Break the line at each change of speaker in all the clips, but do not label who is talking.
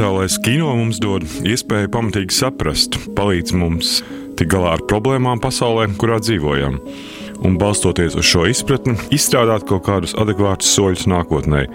Dokumentālais kino mums dod iespēju pamatīgi saprast, palīdz mums tikt galā ar problēmām pasaulē, kurā dzīvojam. Un balstoties uz šo izpratni, izstrādāt kaut kādus adekvātus soļus nākotnē.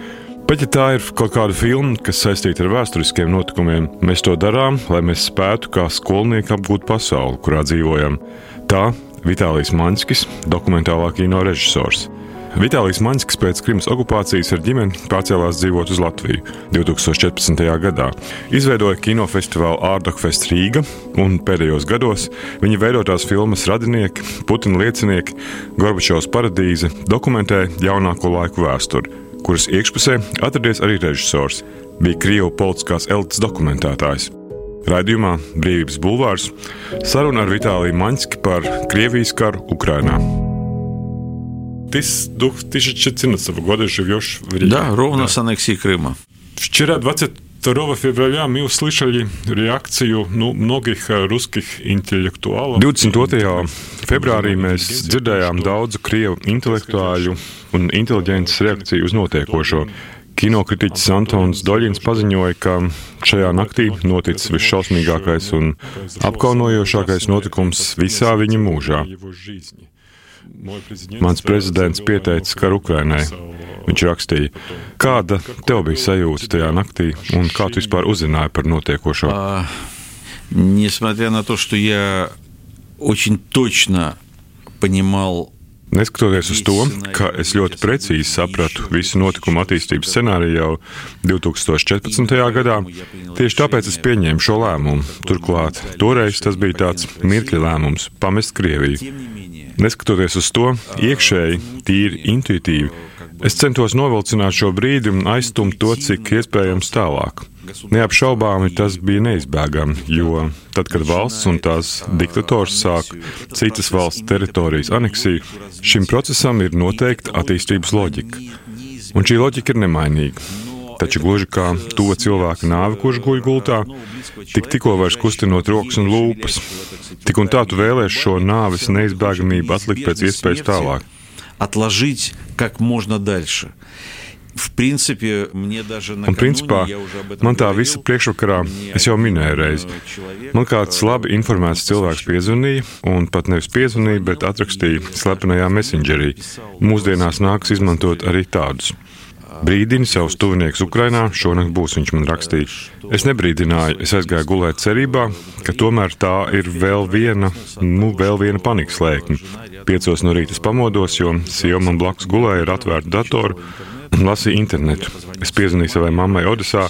Pat ja tā ir kaut kāda filma, kas saistīta ar vēsturiskiem notikumiem, mēs to darām, lai mēs spētu kā skolnieki apgūt pasauli, kurā dzīvojam. Tā Vitālijas Manskis, dokumentālā kino režisors. Vitālijas Maņskis pēc Krimas okupācijas ar ģimeni pārcēlās dzīvot uz Latviju 2014. gadā. Izveidoja kinofestivālu Ārdokfest Rīga, un pēdējos gados viņa veidotās filmas radinieki, Putina liecinieki, Gorbačovs paradīze dokumentē jaunāko laiku vēsturi, kuras iekšpusē atradies arī režisors, bija Krievu politiskās elites dokumentētājs. Raidījumā Brīvības bulvārs saruna ar Vitāliju Maņski par Krievijas karu Ukrajinā. Ты с 2014 года живешь в Риге.
Да, ровно да. с аннексией Крыма.
Вчера, 22 февраля, мы услышали реакцiju nu, многих русских интеллектуалов. 22. februārī mēs dzirdējām daudzu krievu intelektuāļu un inteliģences reakciju uz notiekošo. Kinokritiķis Antons Doļins paziņoja, ka šajā naktī noticis visšausmīgākais un apkaunojošākais notikums visā viņa mūžā. Mans prezidents pieteicis karu Ukrainai. Viņš rakstīja, kāda tev bija sajūta tajā naktī un kā tu vispār uzzināji par notiekošo?
Несмотря на то, что я очень точно понимал
Neskatoties uz to, ka es ļoti precīzi sapratu visu notikumu attīstības scenāriju jau 2014. gadā, tieši tāpēc es pieņēmu šo lēmumu. Turklāt toreiz tas bija tāds mirkļa lēmums - pamest Krieviju. Neskatoties uz to, iekšēji, tīri intuitīvi, es centos novilcināt šo brīdi un aizstumt to, cik iespējams tālāk. Neapšaubāmi tas bija neizbēgami, jo tad, kad valsts un tās diktators sāk citas valsts teritorijas aneksiju, šim procesam ir noteikta attīstības loģika. Un šī loģika ir nemainīga. Taču gluži kā to cilvēku nāve, kurš guļ gultā, tik tikko vairs kustinot rokas un lūpas, tik un tā tu vēlēsi šo nāves neizbēgamību atlikt pēc iespējas tālāk.
Atlažīt, как можно дальше. В принципе, мне даже
Un, principā, man tā visa priekšvakarā, es jau minēju reizi, man kāds labi informēts cilvēks piezvanīja, un pat nevis piezvanīja, bet atrakstīja slepenajā messengerī. Mūsdienās nāks izmantot arī tādus. Brīdini savus tuviniekus Ukrajinā, šonakt būs, viņš man rakstīja. Es nebrīdināju, es aizgāju gulēt cerībā, ka tomēr tā ir vēl viena, nu, vēl viena panikas lēkme. Piecos no rīta pamodos, jo sieva man blakus gulēja ar atvērtu datoru lasīju internetu. Es piezvanīju savai mammai Odesā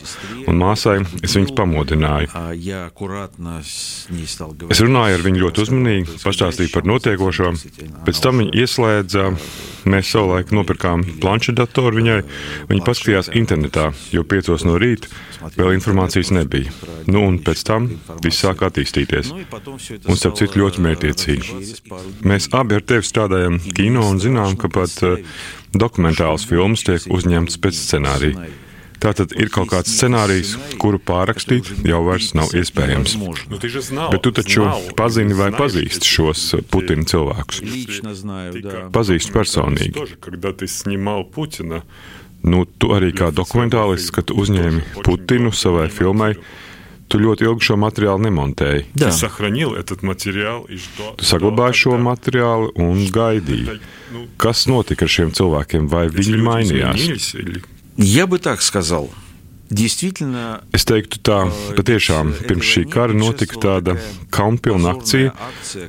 un māsai. Es viņas pamodināju. Es runāju ar viņu ļoti uzmanīgi, pastāstīju par notiekošo. Pēc tam viņa ieslēdza. Mēs savulaik nopirkām planšetdatoru viņai. Viņa paskatījās internetā, jo piecos no rīta vēl informācijas nebija. Nu, un pēc tam viss sāk attīstīties. Un, starp citu, ļoti mērķiecīgi. Mēs abi ar tevi strādājam kino un zinām, ka pat uh, dokumentāls filmas tiek uzņemtas pēc scenārija. Tātad ir kaut kāds scenārijs, kuru pārrakstīt jau vairs nav iespējams. Bet tu taču pazini vai pazīsti šos Putina cilvēkus? Pazīsti personīgi. Nu, tu arī kā dokumentālists, kad uzņēmi Putinu savai filmai, Tu ļoti ilgi šo materiālu nemontēji.
Да.
Tu saglabāji šo materiālu un gaidīji. Kas notika ar šiem cilvēkiem? Vai viņi mainījās?
Я бы так сказал. Действительно,
Es teiktu, tā patiešām pirms šī kara notika tāda kaunpilna akcija,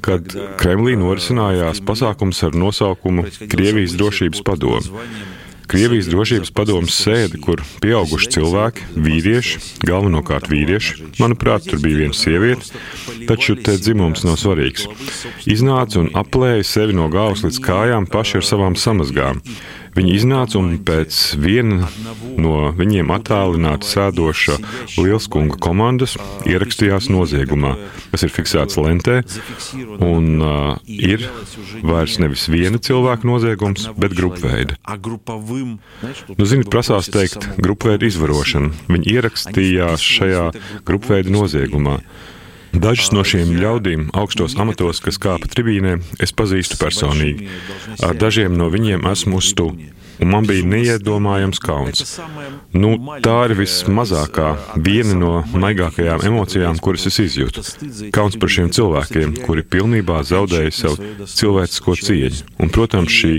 kad Kremlī norisinājās pasākums ar nosaukumu Krievijas drošības padomu. Krievijas drošības padomus sēde, kur pieauguši cilvēki, vīrieši, galvenokārt vīrieši, manuprāt, tur bija viena sieviete, taču te dzimums nav svarīgs. Iznāca un aplēja sevi no galvas līdz kājām paši ar savām samazgām. Viņi iznāca un pēc viena no viņiem attālināta sēdoša Lielskunga komandas ierakstījās noziegumā, kas ir fiksēts lentē, un uh, ir vairs nevis viena cilvēka noziegums, bet grupveida. Nu, zini, prasās teikt, grupveida izvarošana. Viņi ierakstījās šajā grupveida noziegumā. Dažus no šiem ļaudīm augstos amatos, kas kāpa tribīnē, es pazīstu personīgi. Ar dažiem no viņiem esmu uz tu un man bija neiedomājams kauns. Nu, tā ir vismazākā viena no maigākajām emocijām, kuras es izjūtu. Kauns par šiem cilvēkiem, kuri pilnībā zaudēja savu cilvēcisko cieņu. Un, protams, šī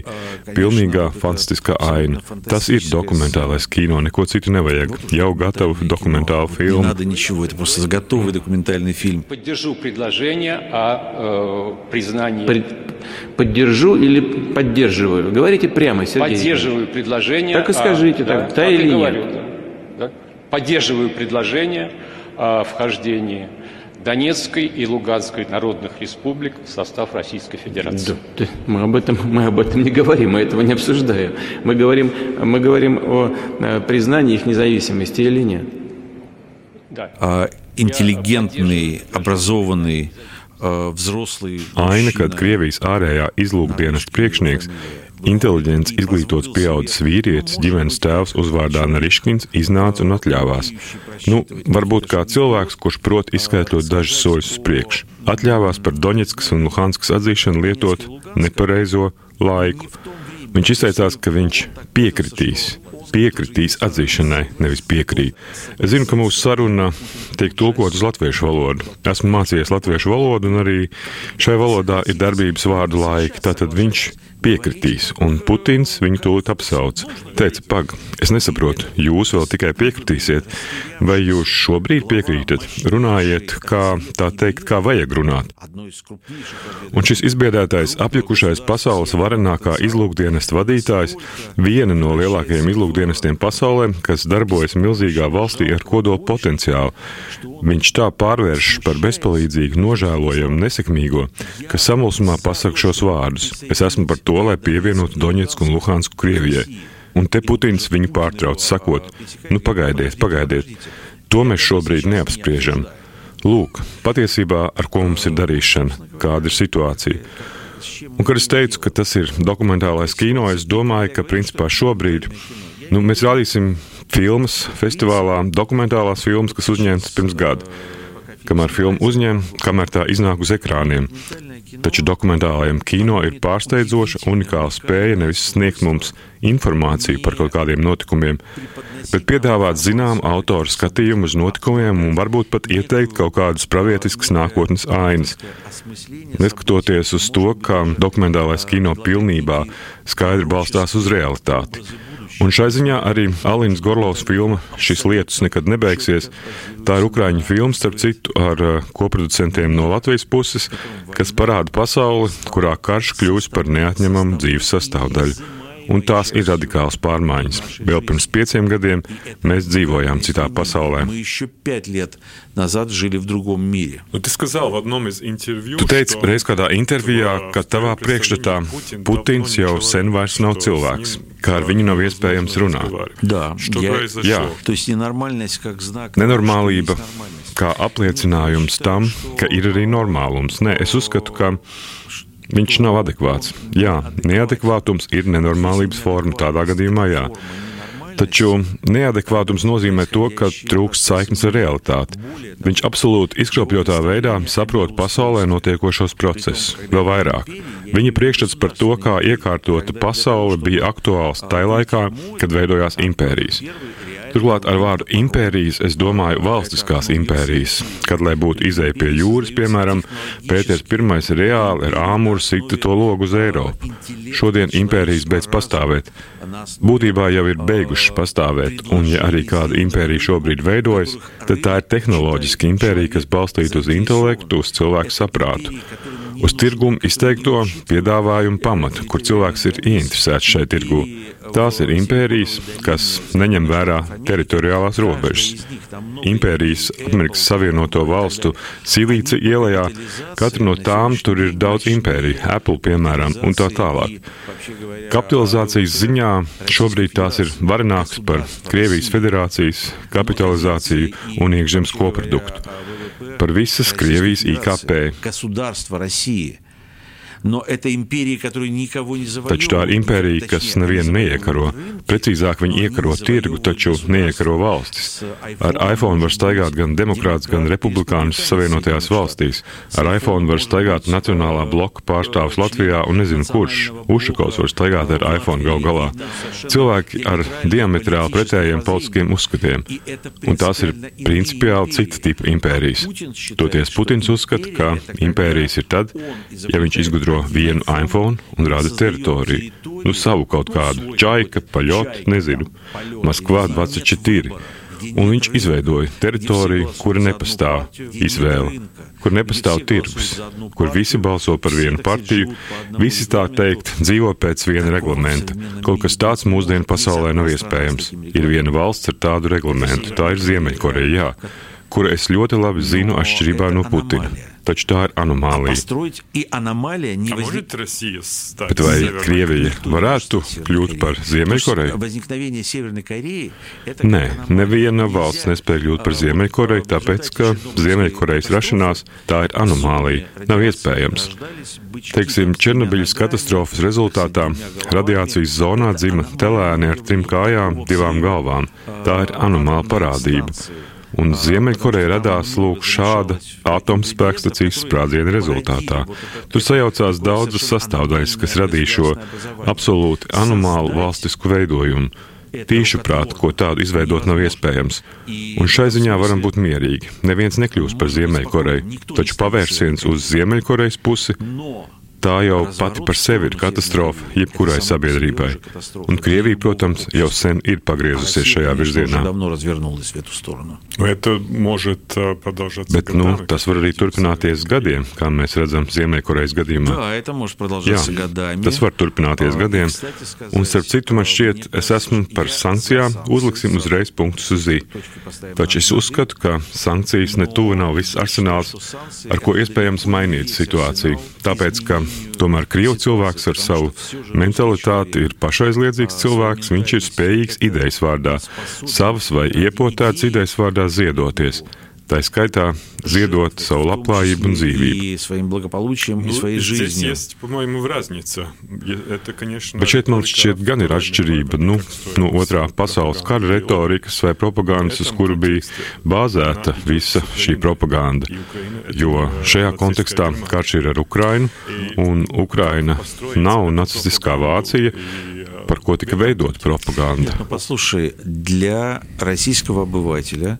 pilnīgā fantastiskā aina. Tas ir dokumentālais kino, neko citu nevajag. Jau gatavu dokumentālu filmu.
Не надо ничего, это просто готовый документальный фильм.
Поддержу предложение о э, признании.
Поддержу или поддерживаю? Говорите прямо, Сергей.
Поддерживаю Предложение.
Так и скажите,
о,
так,
да,
да или
и
нет?
говорю, да, да. Поддерживаю предложение о вхождении Донецкой и Луганской народных республик в состав Российской Федерации.
Да, да, мы об этом мы об этом не говорим, мы этого не обсуждаем. Мы говорим мы говорим о э, признании их независимости или нет.
Да.
А, интеллигентный, образованный, а, взрослый
Aina, kad Krievijas ārējā izlūkdienas priekšnieks, inteliģents, izglītots pieaudzis vīrietis, ģimenes tēvs uzvārdā Nariškins iznāca un atļāvās. Nu, varbūt kā cilvēks, kurš prot izskaidrot dažus soļus uz priekšu. Atļāvās par Doņetskas un Luhanskas atzīšanu lietot nepareizo laiku. Viņš izteicās, ka viņš piekritīs. Piekritīs atzīšanai, nevis piekrīt. Es zinu, ka mūsu saruna tiek tulkota uz latviešu valodu. Esmu mācījies latviešu valodu, un arī šai valodā ir darbības vārdu laiki. Tātad viņš piekritīs, un Putins viņu tūlīt apsauc. Teica, pag, es nesaprotu, jūs vēl tikai piekritīsiet, vai jūs šobrīd piekrītat, runājiet, kā tā teikt, kā vajag runāt. Un šis izbiedētais, apjukušais pasaules varenākā izlūkdienesta vadītājs, viena no lielākajiem izlūkdienestiem pasaulē, kas darbojas milzīgā valstī ar kodolu potenciālu, viņš tā pārvērš par bezpalīdzīgu, nožēlojamu, nesekmīgo, kas samulsumā pasak šos vārdus. Es esmu par to, lai pievienotu Doņetsku un Luhansku Krievijai. Un te Putins viņu pārtrauc, sakot: Nu, pagaidiet, pagaidiet, to mēs šobrīd neapspriežam. Lūk, patiesībā ar ko mums ir darīšana, kāda ir situācija. Un, kad es teicu, ka tas ir dokumentālais kino, es domāju, ka principā šobrīd nu, mēs rādīsim filmas festivālā, dokumentālās filmas, kas uzņemtas pirms gada. Kamēr filma uzņem, kamēr tā iznāk uz ekrāniem. Taču dokumentālajam kino ir pārsteidzoša, unikāla spēja nevis sniegt mums informāciju par kaut kādiem notikumiem, bet piedāvāt zināmu autoru skatījumu uz notikumiem un varbūt pat ieteikt kaut kādus pravietiskas nākotnes ainas. Neskatoties uz to, ka dokumentālais kino pilnībā skaidri balstās uz realitāti. Un šai ziņā arī Alins Gorlovs filma Šis lietus nekad nebeigsies. Tā ir Ukrāņu filma, starp citu, ar eh, koproducentiem no Latvijas puses, kas parāda pasauli, kurā karš kļūst par neatņemamu dzīves sastāvdaļu un tās ir radikālas pārmaiņas. Vēl pirms pieciem gadiem mēs dzīvojām citā pasaulē. Tu teici reiz kādā intervijā, ka tavā priekšstatā Putins jau sen vairs nav cilvēks, kā ar viņu nav iespējams runāt. Jā, nenormālība kā apliecinājums tam, ka ir arī normālums. Nē, es uzskatu, ka viņš nav adekvāts. Jā, neadekvātums ir nenormālības forma tādā gadījumā, jā. Taču neadekvātums nozīmē to, ka trūkst saiknes ar realitāti. Viņš absolūti izkropļotā veidā saprot pasaulē notiekošos procesus. Vēl vairāk. Viņa priekšstats par to, kā iekārtota pasaule, bija aktuāls tajā laikā, kad veidojās impērijas. Turklāt ar vārdu impērijas es domāju valstiskās impērijas, kad, lai būtu izēja pie jūras, piemēram, Pēters I reāli ar āmuru sita to logu uz Eiropu. Šodien impērijas beidz pastāvēt. Būtībā jau ir beigušas pastāvēt, un ja arī kāda impērija šobrīd veidojas, tad tā ir tehnoloģiska impērija, kas balstīta uz intelektu, uz cilvēku saprātu. Uz tirgumu izteikto piedāvājumu pamatu, kur cilvēks ir ieinteresēts šai tirgu. Tās ir impērijas, kas neņem vērā teritoriālās robežas. Impērijas Amerikas Savienoto Valstu Silīcija ielā, katra no tām tur ir daudz impēriju, Apple piemēram, un tā tālāk. Kapitalizācijas ziņā šobrīd tās ir varenākas par Krievijas federācijas kapitalizāciju un iekšzemes koproduktu. Par visas Krievijas IKP.
No
taču tā ir impērija, kas nevienu neiekaro. Precīzāk, viņi iekaro tirgu, taču neiekaro valstis. Ar iPhone var staigāt gan demokrāts, gan republikānis Savienotajās valstīs. Ar iPhone var staigāt Nacionālā bloka pārstāvs Latvijā un nezinu kurš. Ušakovs var staigāt ar iPhone gal galā. Cilvēki ar diametrāli pretējiem politiskiem uzskatiem. Un tās ir principiāli cita tipa impērijas. Toties Putins uzskata, ka impērijas ir tad, ja viņš izgudro vienu iPhone un rada teritoriju. Nu, savu kaut kādu čaika, paļot, nezinu, Maskvā 24. Un viņš izveidoja teritoriju, kura nepastāv izvēle, kur nepastāv tirgus, kur visi balso par vienu partiju, visi tā teikt dzīvo pēc viena reglamenta. Kaut kas tāds mūsdienu pasaulē nav iespējams. Ir viena valsts ar tādu reglamentu, tā ir Ziemeļkoreja, jā, kura es ļoti labi zinu atšķirībā no Putina. Taču tā ir anomālija. Bet vai Krievija varētu kļūt par Ziemeļkoreju? Nē, neviena valsts nespēja kļūt par Ziemeļkoreju, tāpēc, ka Ziemeļkorejas rašanās tā ir anomālija. Nav iespējams. Teiksim, Černobiļas katastrofas rezultātā radiācijas zonā dzima telēni ar trim kājām, divām galvām. Tā ir anomāla parādība. Un Ziemeļkoreja radās lūk šāda atomspēkstacijas sprādziena rezultātā. Tur sajaucās daudzas sastāvdaļas, kas radīja šo absolūti anomālu valstisku veidojumu. Tīšu prātu, ko tādu izveidot nav iespējams. Un šai ziņā varam būt mierīgi. Neviens nekļūs par Ziemeļkoreju, taču pavērsiens uz Ziemeļkorejas pusi tā jau pati par sevi ir katastrofa jebkurai sabiedrībai. Un Krievija, protams, jau sen ir pagriezusies šajā virzienā. Bet nu, tas var arī turpināties gadiem, kā mēs redzam Ziemeļkorejas gadījumā. Jā, tas var turpināties gadiem. Un, starp citu, man šķiet, es esmu par sankcijām, uzliksim uzreiz punktus uz ī. Taču es uzskatu, ka sankcijas ne tuvu nav viss arsenāls, ar ko iespējams mainīt situāciju. Tāpēc, ka Tomēr krievu cilvēks ar savu mentalitāti ir pašaizliedzīgs cilvēks, viņš ir spējīgs idejas vārdā, savas vai iepotētas idejas vārdā ziedoties. Tā skaitā ziedot savu labklājību un dzīvību. Bet šeit man šķiet gan ir atšķirība nu, no otrā pasaules kara retorikas vai propagandas, uz kuru bija bāzēta visa šī propaganda. Jo šajā kontekstā karš ir ar Ukrainu, un Ukraina nav nacistiskā Vācija, par ko tika veidot propaganda.
Послушай, для российского обывателя,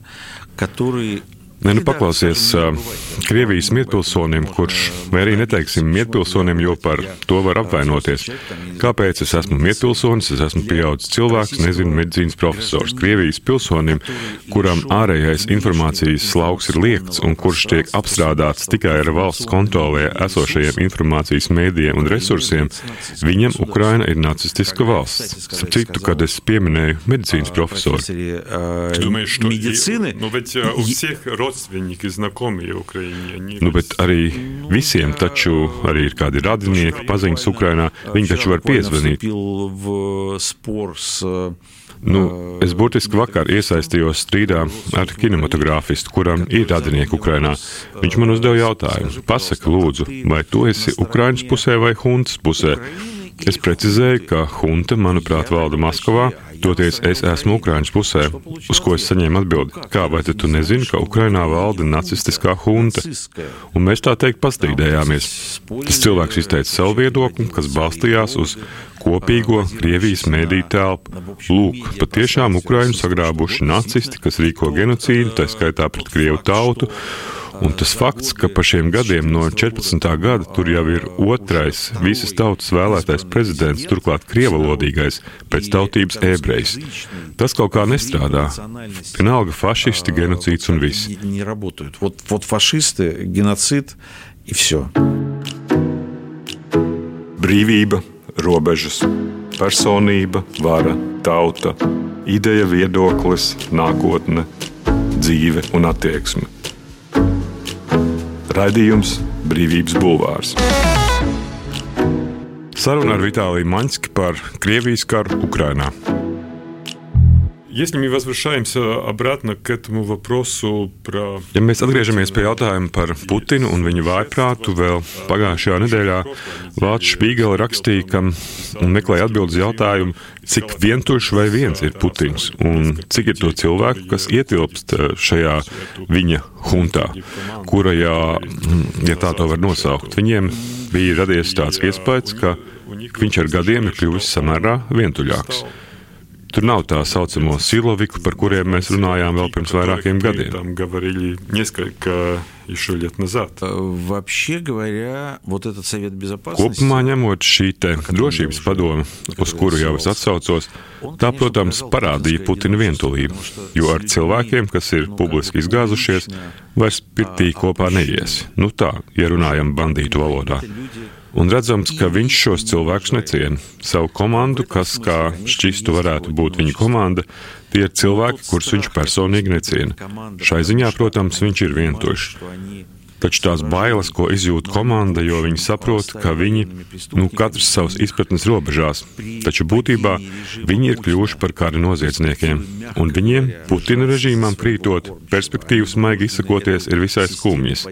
который
Nē, nu paklausies Krievijas mietpilsonim, kurš, vai arī neteiksim mietpilsonim, jo par to var apvainoties. Kāpēc es esmu mietpilsonis, es esmu pieaudzis cilvēks, nezinu, medicīnas profesors. Krievijas pilsonim, kuram ārējais informācijas slauks ir liekts un kurš tiek apstrādāts tikai ar valsts kontrolē esošajiem informācijas mēdījiem un resursiem, viņam Ukraina ir nacistiska valsts. Starp citu, kad es pieminēju medicīnas profesoru.
Es domāju, ka medicīna
Nu, bet, uh, родственники, знакомые Украине. Они... Nu, bet arī visiem taču arī ir kādi radinieki, paziņas Ukrainā. Viņi taču var piezvanīt. Nu, es burtiski vakar iesaistījos strīdā ar kinematogrāfistu, kuram ir radinieki Ukrainā. Viņš man uzdeva jautājumu: Pasaki, lūdzu, vai tu esi Ukraiņas pusē vai huntas pusē? Es precizēju, ka hunta, manuprāt, valda Maskavā, toties es esmu Ukraiņas pusē, uz ko es saņēmu atbildi. Kā vai tu nezini, ka Ukrainā valda nacistiskā hunta? Un mēs tā teikt pastrīdējāmies. Tas cilvēks izteica savu viedokli, kas balstījās uz kopīgo Krievijas mēdīju telpu. Lūk, patiešām Ukraiņu sagrābuši nacisti, kas rīko genocīdu, tā skaitā pret Krievu tautu. Un tas fakts, ka pa šiem gadiem no 14. gada tur jau ir otrais visas tautas vēlētais prezidents, turklāt krievalodīgais, pēc tautības ebrejs, tas kaut kā nestrādā. Vienalga fašisti, genocīds un viss.
Вот, вот фашисты, геноцид и все.
Brīvība, robežas, personība, vara, tauta, ideja, viedoklis, nākotne, dzīve un attieksme. Raidījums Brīvības Bulvārs. Saruna ar Vitāliju Maņski par Krievijas karu Ukrainā. Если мы возвращаемся обратно к этому вопросу про... Ja mēs atgriežamies pie jautājuma par Putinu un viņa vājprātu, vēl pagājušajā nedēļā Vācu Špīgela rakstīja, ka meklēja atbildes jautājumu, cik vientuļš vai viens ir Putins un cik ir to cilvēku, kas ietilpst šajā viņa huntā, kura, ja, ja tā to var nosaukt, viņiem bija radies tāds iespējas, ka viņš ar gadiem ir kļuvis samērā vientuļāks. Tur nav tā saucamo siloviku, par kuriem mēs runājām vēl pirms vairākiem gadiem. Kopumā ņemot šī te drošības padome, uz kuru jau es atsaucos, tā, protams, parādīja Putina vientulību, jo ar cilvēkiem, kas ir publiski izgāzušies, vairs pirtī kopā neies. Nu tā, ja runājam bandītu valodā. Un redzams, ka viņš šos cilvēkus neciena. Savu komandu, kas, kā šķistu, varētu būt viņa komanda, tie ir cilvēki, kurus viņš personīgi neciena. Šai ziņā, protams, viņš ir vientuļš. Taču tās bailes, ko izjūt komanda, jo viņi saprot, ka viņi, nu, katrs savas izpratnes robežās, taču būtībā viņi ir kļuvuši par kara noziedzniekiem, un viņiem, Putina režīmam krītot, perspektīvas maigi izsakoties, ir visai skumjas.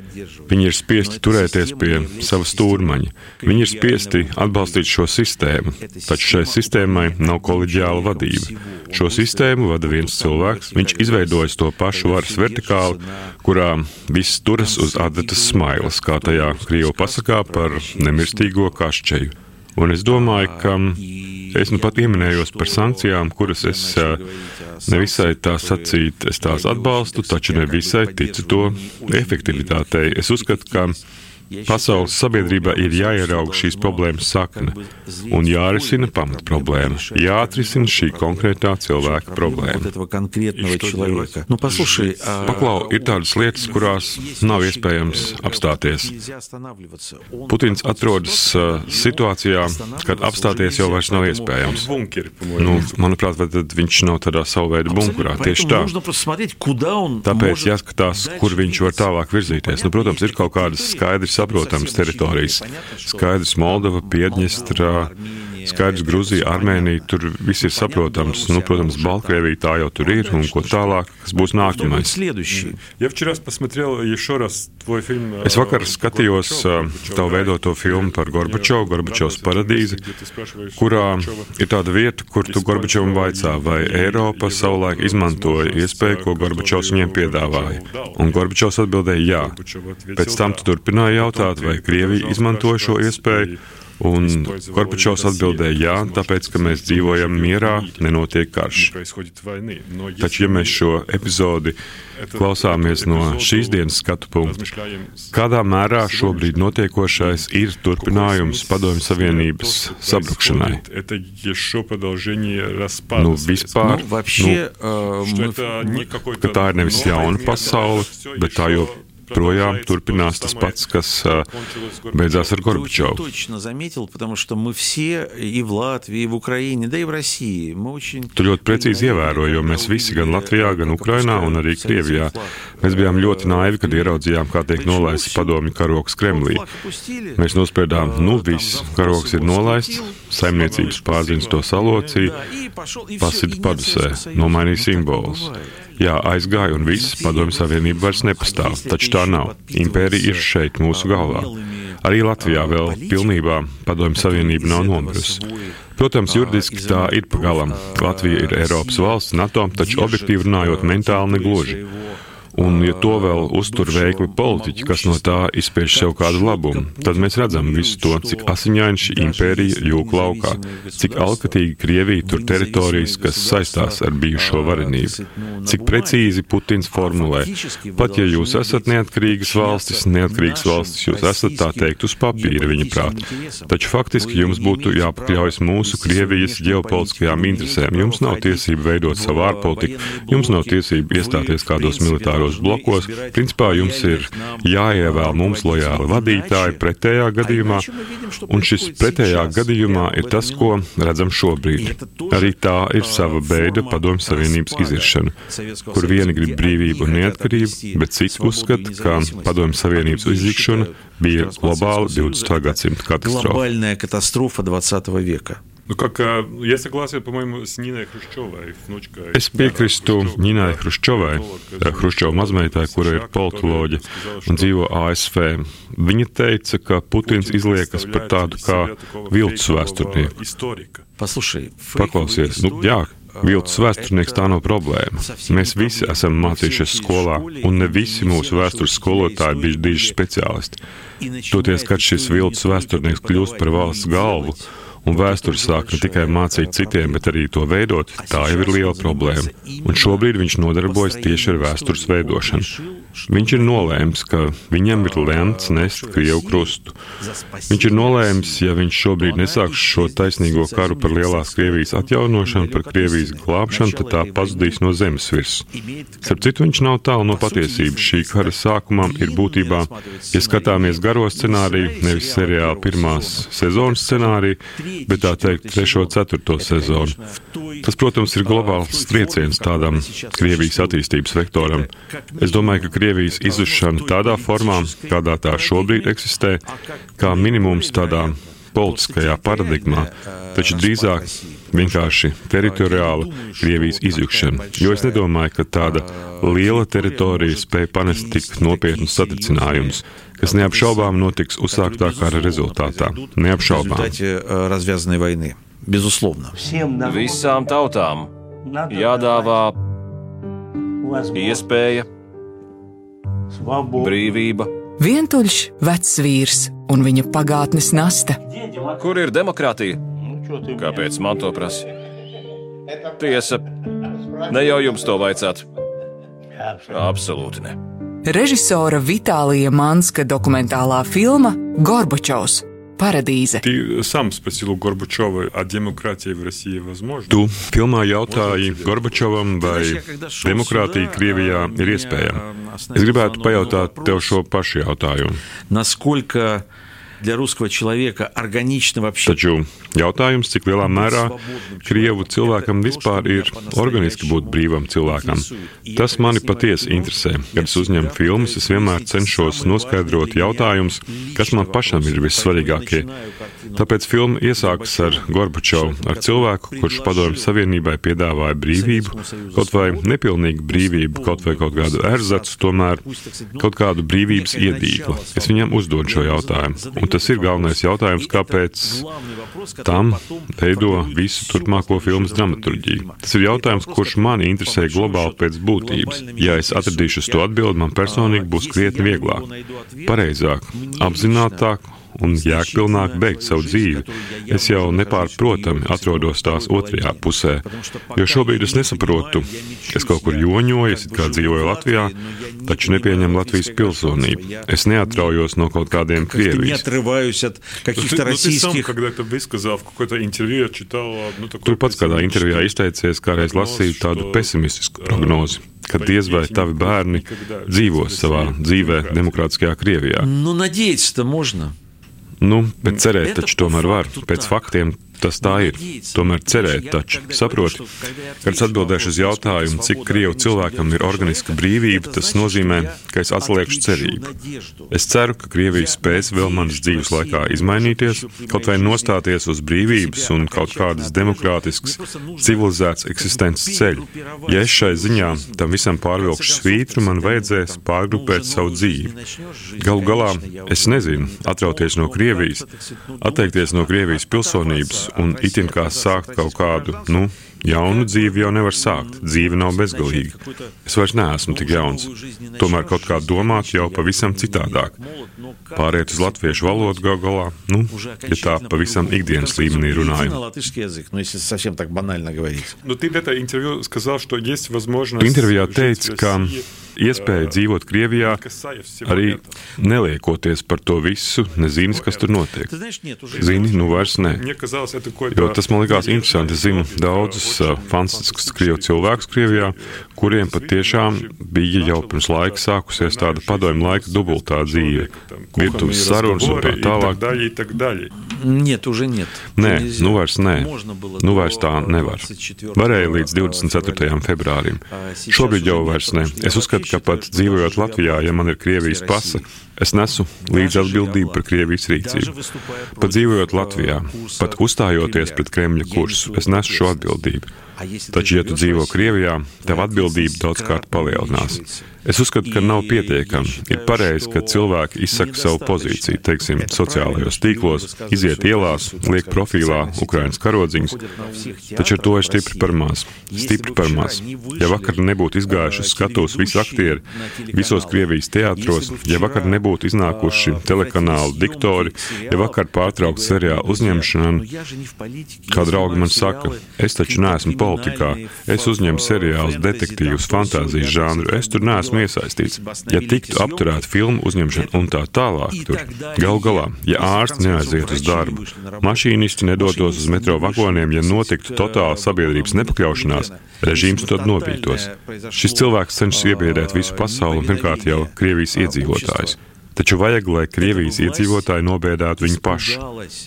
Viņi ir spiesti turēties pie sava stūrmaņa, viņi ir spiesti atbalstīt šo sistēmu, taču šai sistēmai nav koleģiāla vadība. Šo sistēmu vada viens cilvēks, viņš izveidojis to pašu varas vertikāli, kurā viss turas uz atbildību adatas smailes, kā tajā Krievu pasakā par nemirstīgo kašķeju. Un es domāju, ka es nu pat pieminējos par sankcijām, kuras es nevisai tā sacīt, es tās atbalstu, taču nevisai ticu to efektivitātei. Es uzskatu, ka Pasaules sabiedrībā ir jāieraug šīs problēmas sakne un jārisina pamat problēma, jāatrisina šī konkrētā cilvēka problēma. Paklau, ir tādas lietas, kurās nav iespējams apstāties. Putins atrodas situācijā, kad apstāties jau vairs nav iespējams. Nu, manuprāt, tad viņš nav tādā savu veidu bunkurā. Tieši tā. Tāpēc jāskatās, kur viņš var tālāk virzīties. Nu, protams, ir kaut kādas skaidras saprotamas teritorijas. Skaidrs Moldova, Piedņestrā, skaidrs Gruzija, Armēnija, tur viss ir saprotams. Nu, protams, Baltkrievija tā jau tur ir un ko tālāk, kas būs nākamais. Es vakar skatījos tavu veidoto filmu par Gorbačovu, Gorbačovs paradīzi, kurā ir tāda vieta, kur tu Gorbačovam vaicā, vai Eiropa savulaik izmantoja iespēju, ko Gorbačovs viņiem piedāvāja. Un Gorbačovs atbildēja jā. Pēc tam tu turpināji jautāt, vai Krievija izmantoja šo iespēju. Un Gorbačovs atbildēja, jā, tāpēc, ka mēs dzīvojam mierā, nenotiek karš. Taču, ja mēs šo epizodi klausāmies no šīs dienas skatu punkta, kādā mērā šobrīd notiekošais ir turpinājums Padomju Savienības sabrukšanai? Nu, vispār, nu, ka tā ir nevis jauna pasaule, bet tā jau projām turpinās tas pats, kas beidzās ar Gorbačovu. Tu ļoti precīzi ievēroji, jo mēs visi gan Latvijā, gan Ukrainā un arī Krievijā, mēs bijām ļoti naivi, kad ieraudzījām, kā tiek nolaists padomju karoks Kremlī. Mēs nospriedām, nu viss, karoks ir nolaists, saimniecības pārziņas to salocīja, pasita padusē, nomainīja simbolus. Jā, aizgāja un viss, padomju savienība vairs nepastāv, taču tā nav. Impērija ir šeit mūsu galvā. Arī Latvijā vēl pilnībā padomju savienība nav nomirusi. Protams, juridiski tā ir pagalam. Latvija ir Eiropas valsts, NATO, taču objektīvi runājot, mentāli negluži. Un, ja to vēl uztur veikli politiķi, kas no tā izspiež sev kādu labumu, tad mēs redzam visu to, cik asiņaini šī impērija jūk laukā, cik alkatīgi Krievija tur teritorijas, kas saistās ar bijušo varenību, cik precīzi Putins formulē. Pat ja jūs esat neatkarīgas valstis, neatkarīgas valstis jūs esat tā teikt uz papīra, viņa prāt. Taču faktiski jums būtu jāpakļaujas mūsu Krievijas ģeopolitiskajām interesēm. Jums nav tiesība veidot savu ārpolitiku, jums nav tiesība iestāties kādos militāros militāros blokos. Principā jums ir jāievēl mums lojāli vadītāji pretējā gadījumā, un šis pretējā gadījumā ir tas, ko redzam šobrīd. Arī tā ir sava beida padomju savienības iziršana, kur vieni grib brīvību un neatkarību, bet citi uzskata, ka padomju savienības iziršana bija globāla 20. gadsimta katastrofa.
katastrofa 20. века.
Nu, как, я согласен, по-моему, с Ниной Хрущевой, внучкой.
Es piekrīstu Ņinai Hruščovai, Hruščova mazmeitai, kura ir politoloģe un dzīvo ASV. Viņa teica, ka Putins izliekas par tādu kā viltus vēsturnieku.
Послушай,
Paklausies, nu jā, viltus vēsturnieks tā nav problēma. Mēs visi esam mācījušies skolā, un ne visi mūsu vēstures skolotāji bijuši diži speciālisti. Toties, kad šis viltus vēsturnieks kļūst par valsts galvu, un vēsturi sāk ne tikai mācīt citiem, bet arī to veidot, tā jau ir liela problēma. Un šobrīd viņš nodarbojas tieši ar vēstures veidošanu. Viņš ir nolēmis, ka viņam ir lemts nest Krievu krustu. Viņš ir nolēmis, ja viņš šobrīd nesāks šo taisnīgo karu par lielās Krievijas atjaunošanu, par Krievijas glābšanu, tad tā pazudīs no zemes virsmas. Starp citu, viņš nav tālu no patiesības. Šī kara sākumā ir būtībā, ja skatāmies garo scenāriju, nevis seriāla pirmās sezonas scenāriju, bet tā teikt, trešo, ceturto sezonu. Tas, protams, ir globāls trieciens tādam Krievijas attīstības vektoram. Es domāju, ka Krievijas Krievijas izušanu tādā formā, kādā tā šobrīd eksistē, kā minimums tādā politiskajā paradigmā, taču drīzāk vienkārši teritoriāla Krievijas izjukšana. Jo es nedomāju, ka tāda liela teritorija spēja panest tik nopietnus satricinājumus, kas neapšaubām notiks uzsāktā kara rezultātā. Neapšaubām.
Visām tautām jādāvā iespēja brīvība.
Vientuļš vecs vīrs un viņa pagātnes nasta.
Kur ir demokrātija? Kāpēc man to prasa? Tiesa, ne jau jums to vajadzētu. Absolūti ne.
Režisora Vitālija Manska dokumentālā filma Gorbačovs - Paradīze.
Ты сам спросил у Горбачева, а демократия в России возможна?
Tu filmā jautāji Gorbačovam, vai demokrātija Krievijā ir iespējama. Es gribētu pajautāt tev šo pašu jautājumu.
Насколько для русского человека органично вообще
Taču jautājums, cik lielā mērā Krievu cilvēkam vispār ir organiski būt brīvam cilvēkam, tas mani patiesi interesē. Kad es uzņemu filmas, es vienmēr cenšos noskaidrot jautājumus, kas man pašam ir vissvarīgākie. Tāpēc filma iesākas ar Gorbačovu, ar cilvēku, kurš padomju savienībai piedāvāja brīvību, kaut vai nepilnīgu brīvību, kaut vai kaut kādu erzacu, tomēr kaut kādu brīvības iedīglu. Es viņam uzdodu šo jautājumu. Un tas ir galvenais jautājums, kāpēc tam veido visu turpmāko filmas dramaturģiju. Tas ir jautājums, kurš mani interesē globāli pēc būtības. Ja es atradīšu to atbildi, man personīgi būs krietni vieglāk, pareizāk, apzinātāk un jēgpilnāk beigt savu dzīvi. Es jau nepārprotami atrodos tās otrajā pusē, jo šobrīd es nesaprotu. Es kaut kur joņoju, es it kā dzīvoju Latvijā, taču nepieņemu Latvijas pilsonību. Es neatraujos no kaut kādiem
как-то не
Krievijas.
отрываюсь от
Ну, ты,
каких-то
ну, ты сам
российских...
когда-то высказал в какое-то интервью, я читал одну такую...
Tu pats kādā intervijā izteicies, kā reiz lasīju tādu pesimistisku prognozi, ka diez vai tavi bērni dzīvos savā dzīvē demokrātiskajā Krievijā.
Ну, надеяться-то можно.
Nu, bet cerēt taču tomēr var. Pēc faktiem tas tā ir. Tomēr cerēt taču. Saproti, kad es atbildēšu uz jautājumu, cik krievu cilvēkam ir organiska brīvība, tas nozīmē, ka es atliekšu cerību. Es ceru, ka Krievija spēs vēl manas dzīves laikā izmainīties, kaut vai nostāties uz brīvības un kaut kādas demokrātiskas, civilizētas eksistences ceļu. Ja es šai ziņā tam visam pārvilkšu svītru, man vajadzēs pārgrupēt savu dzīvi. Galu galā es nezinu, atrauties no Krievijas, atteikties no Krievijas pilsonības un itin kā sākt kaut kādu, nu, jaunu dzīvi jau nevar sākt. Dzīve nav bezgalīga. Es vairs neesmu tik jauns. Tomēr kaut kā domāt jau pavisam citādāk. Pāriet uz latviešu valodu gal galā, nu, ja tā pavisam ikdienas līmenī runājam. Nu, Intervijā
teica,
ka iespēja dzīvot Krievijā,
не касаясь всего
arī
этого.
neliekoties par to visu, nezini, kas tur notiek.
Ты знаешь, нет, уже...
Zini, nu vairs nē.
Мне казалось, это какой-то...
Jo tas man likās interesanti. Es zinu daudzus uh, fantastiskus krievu cilvēkus Krievijā, kuriem patiešām bija jau pirms laika sākusies tāda padomju laika dubultā dzīve. Virtuves sarunas un tā
И так
tālāk.
далее, и так далее.
Нет, уже нет.
Nē,
Нельзя.
nu vairs nē.
Можно было
Nu
до
vairs tā nevar.
24
Varēja līdz 24. februārim. Šobrīd jau vairs ne. Es uzskatu, pat dzīvojot Latvijā, ja man ir Krievijas pasa, es nesu līdz atbildību par Krievijas rīcību. Pat dzīvojot Latvijā, pat uzstājoties pret Kremļa kursu, es nesu šo atbildību. Taču, ja tu dzīvo Krievijā, tev atbildība daudzkārt palielinās. Es uzskatu, ka nav pietiekami. Ir pareizi, ka cilvēki izsaka savu pozīciju, teiksim, sociālajos tīklos, iziet ielās, liek profilā Ukraiņas karodziņus, taču ar to ir stipri par maz. Stipri par maz. Ja vakar nebūtu izgājuši uz skatuves visi aktieri visos Krievijas teātros, ja vakar nebūtu iznākuši telekanāla diktori, ja vakar pārtraukt seriālu uzņemšanu, kā draugi man saka, es taču neesmu politikā, es uzņemu seriālus, detektīvus, fantāzijas žanru, es tur neesmu esmu iesaistīts. Ja tiktu apturēta filmu uzņemšana un tā tālāk, tur gal galā, ja ārsts neaiziet uz darbu, mašīnisti nedotos uz metro vagoniem, ja notiktu totāla sabiedrības nepakļaušanās, režīms to novītos. Šis cilvēks cenšas iebiedēt visu pasauli un pirmkārt jau Krievijas iedzīvotājus. Taču vajag, lai Krievijas iedzīvotāji nobiedētu viņu pašu,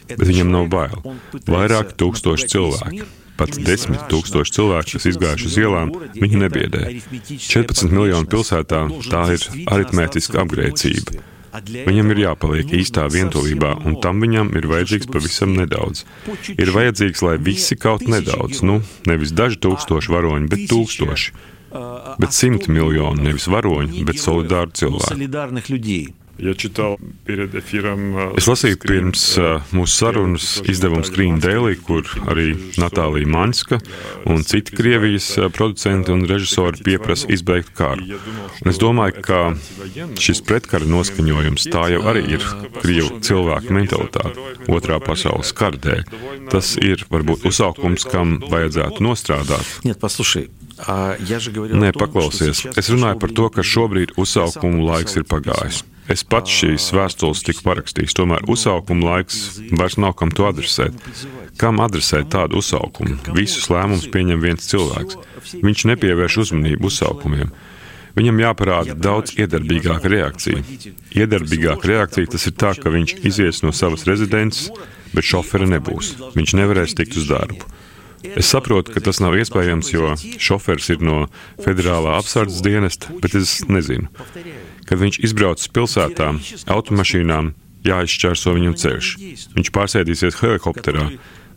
bet viņam nav bail. Vairāk tūkstoši cilvēku. Pat desmit tūkstoši cilvēku, kas izgājuši uz ielām, viņu nebiedē. 14 miljonu pilsētā tā ir aritmētiska apgrēcība. Viņam ir jāpaliek īstā vientulībā, un tam viņam ir vajadzīgs pavisam nedaudz. Ir vajadzīgs, lai visi kaut nedaudz, nu, nevis daži tūkstoši varoņi, bet tūkstoši. Bet simt miljoni, nevis varoņi, bet solidāru cilvēku. Es lasīju pirms mūsu sarunas izdevumu Screen Daily, kur arī Natālija Maņska un citi Krievijas producenti un režisori pieprasa izbeigt karu. Un es domāju, ka šis pretkara noskaņojums tā jau arī ir Krievu cilvēku mentalitāte otrā pasaules kara dēļ. Tas ir varbūt uzsaukums, kam vajadzētu nostrādāt. Nē, paklausies. Es runāju par to, ka šobrīd uzsaukumu laiks ir pagājis. Es pats šīs vēstules tiku parakstījis, tomēr uzsaukuma laiks vairs nav kam to adresēt. Kam adresēt tādu uzsaukumu? Visus lēmumus pieņem viens cilvēks. Viņš nepievērš uzmanību uzsaukumiem. Viņam jāparāda daudz iedarbīgāka reakcija. Iedarbīgāka reakcija tas ir tā, ka viņš izies no savas rezidences, bet šofera nebūs. Viņš nevarēs tikt uz darbu. Es saprotu, ka tas nav iespējams, jo šofers ir no federālā apsardzes dienesta, bet es nezinu. Kad viņš izbrauc pilsētā, automašīnām jāizšķērso viņam ceļš. Viņš pārsēdīsies helikopterā,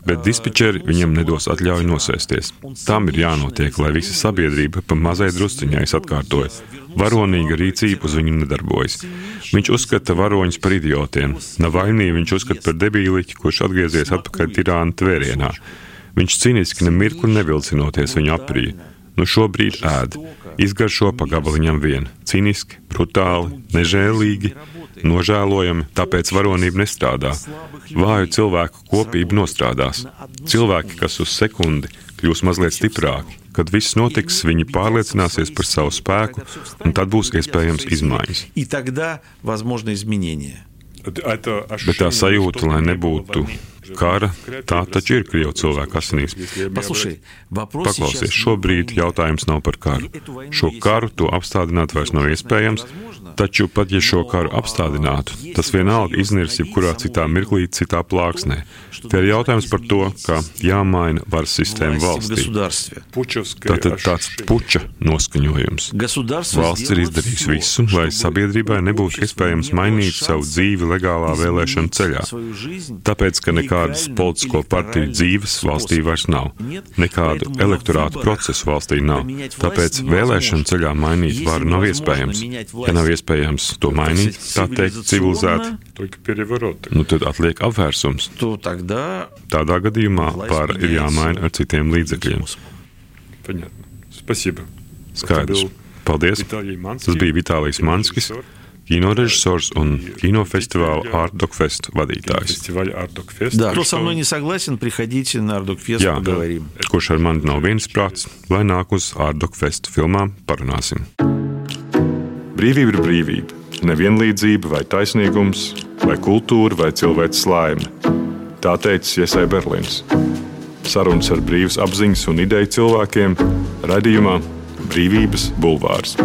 bet dispečeri viņam nedos atļauju nosēsties. Tam ir jānotiek, lai visa sabiedrība pa mazai drusciņai atkārtoja. Varonīga rīcība uz viņu nedarbojas. Viņš uzskata varoņus par idiotiem. Navainī viņš uzskata par debīliķi, kurš atgriezies atpakaļ tirāna tvērienā. Viņš cīniski nemirkli nevilcinoties viņu aprī. Nu šobrīd ēd, izgaršo pa gabaliņam vien, cīniski, brutāli, nežēlīgi, nožēlojami, tāpēc varonība nestrādā. Vāju cilvēku kopība nostrādās. Cilvēki, kas uz sekundi kļūs mazliet stiprāki, kad viss notiks, viņi pārliecināsies par savu spēku, un tad būs iespējams izmaiņas. Bet tā sajūta, lai nebūtu kara, tā taču ir Krievu cilvēku asinīs. Paklausies, šobrīd jautājums nav par karu. Šo karu to apstādināt vairs nav iespējams, taču pat ja šo karu apstādinātu, tas vienalga iznirs jebkurā citā mirklī, citā plāksnē. Te ir jautājums par to, ka jāmaina varas sistēma valstī. Tātad tāds puča noskaņojums. Valsts ir izdarījusi visu, lai sabiedrībai nebūtu iespējams mainīt savu dzīvi legālā vēlēšana ceļā. Tāpēc, ka nekādas politisko partiju dzīves valstī vairs nav, nekādu elektorātu procesu valstī nav. Tāpēc vēlēšana ceļā mainīt varu nav iespējams. Ja nav iespējams to mainīt, tā teikt, civilizēti, nu, tad atliek apvērsums. Tādā gadījumā pāri ir jāmaina ar citiem līdzekļiem. Skaidrs. Paldies. Tas bija Vitālijs Manskis, кинореžisors un кинофестивāla Art Dog Fest vadītājs.
Да, кто со mной не согласен, приходите на Art Dog Fest, Jā, поговорим.
Kurš ar mani nav viensprāts, lai nāk uz Art Dog Fest filmām, parunāsim. Brīvība ir brīvība. Nevienlīdzība vai taisnīgums, vai kultūra vai cilvēks laime. Tā teica Iesai Berlīns. Sarunas ar brīvas apziņas un ideju cilvēkiem raidījumā Brīvības bulvārs.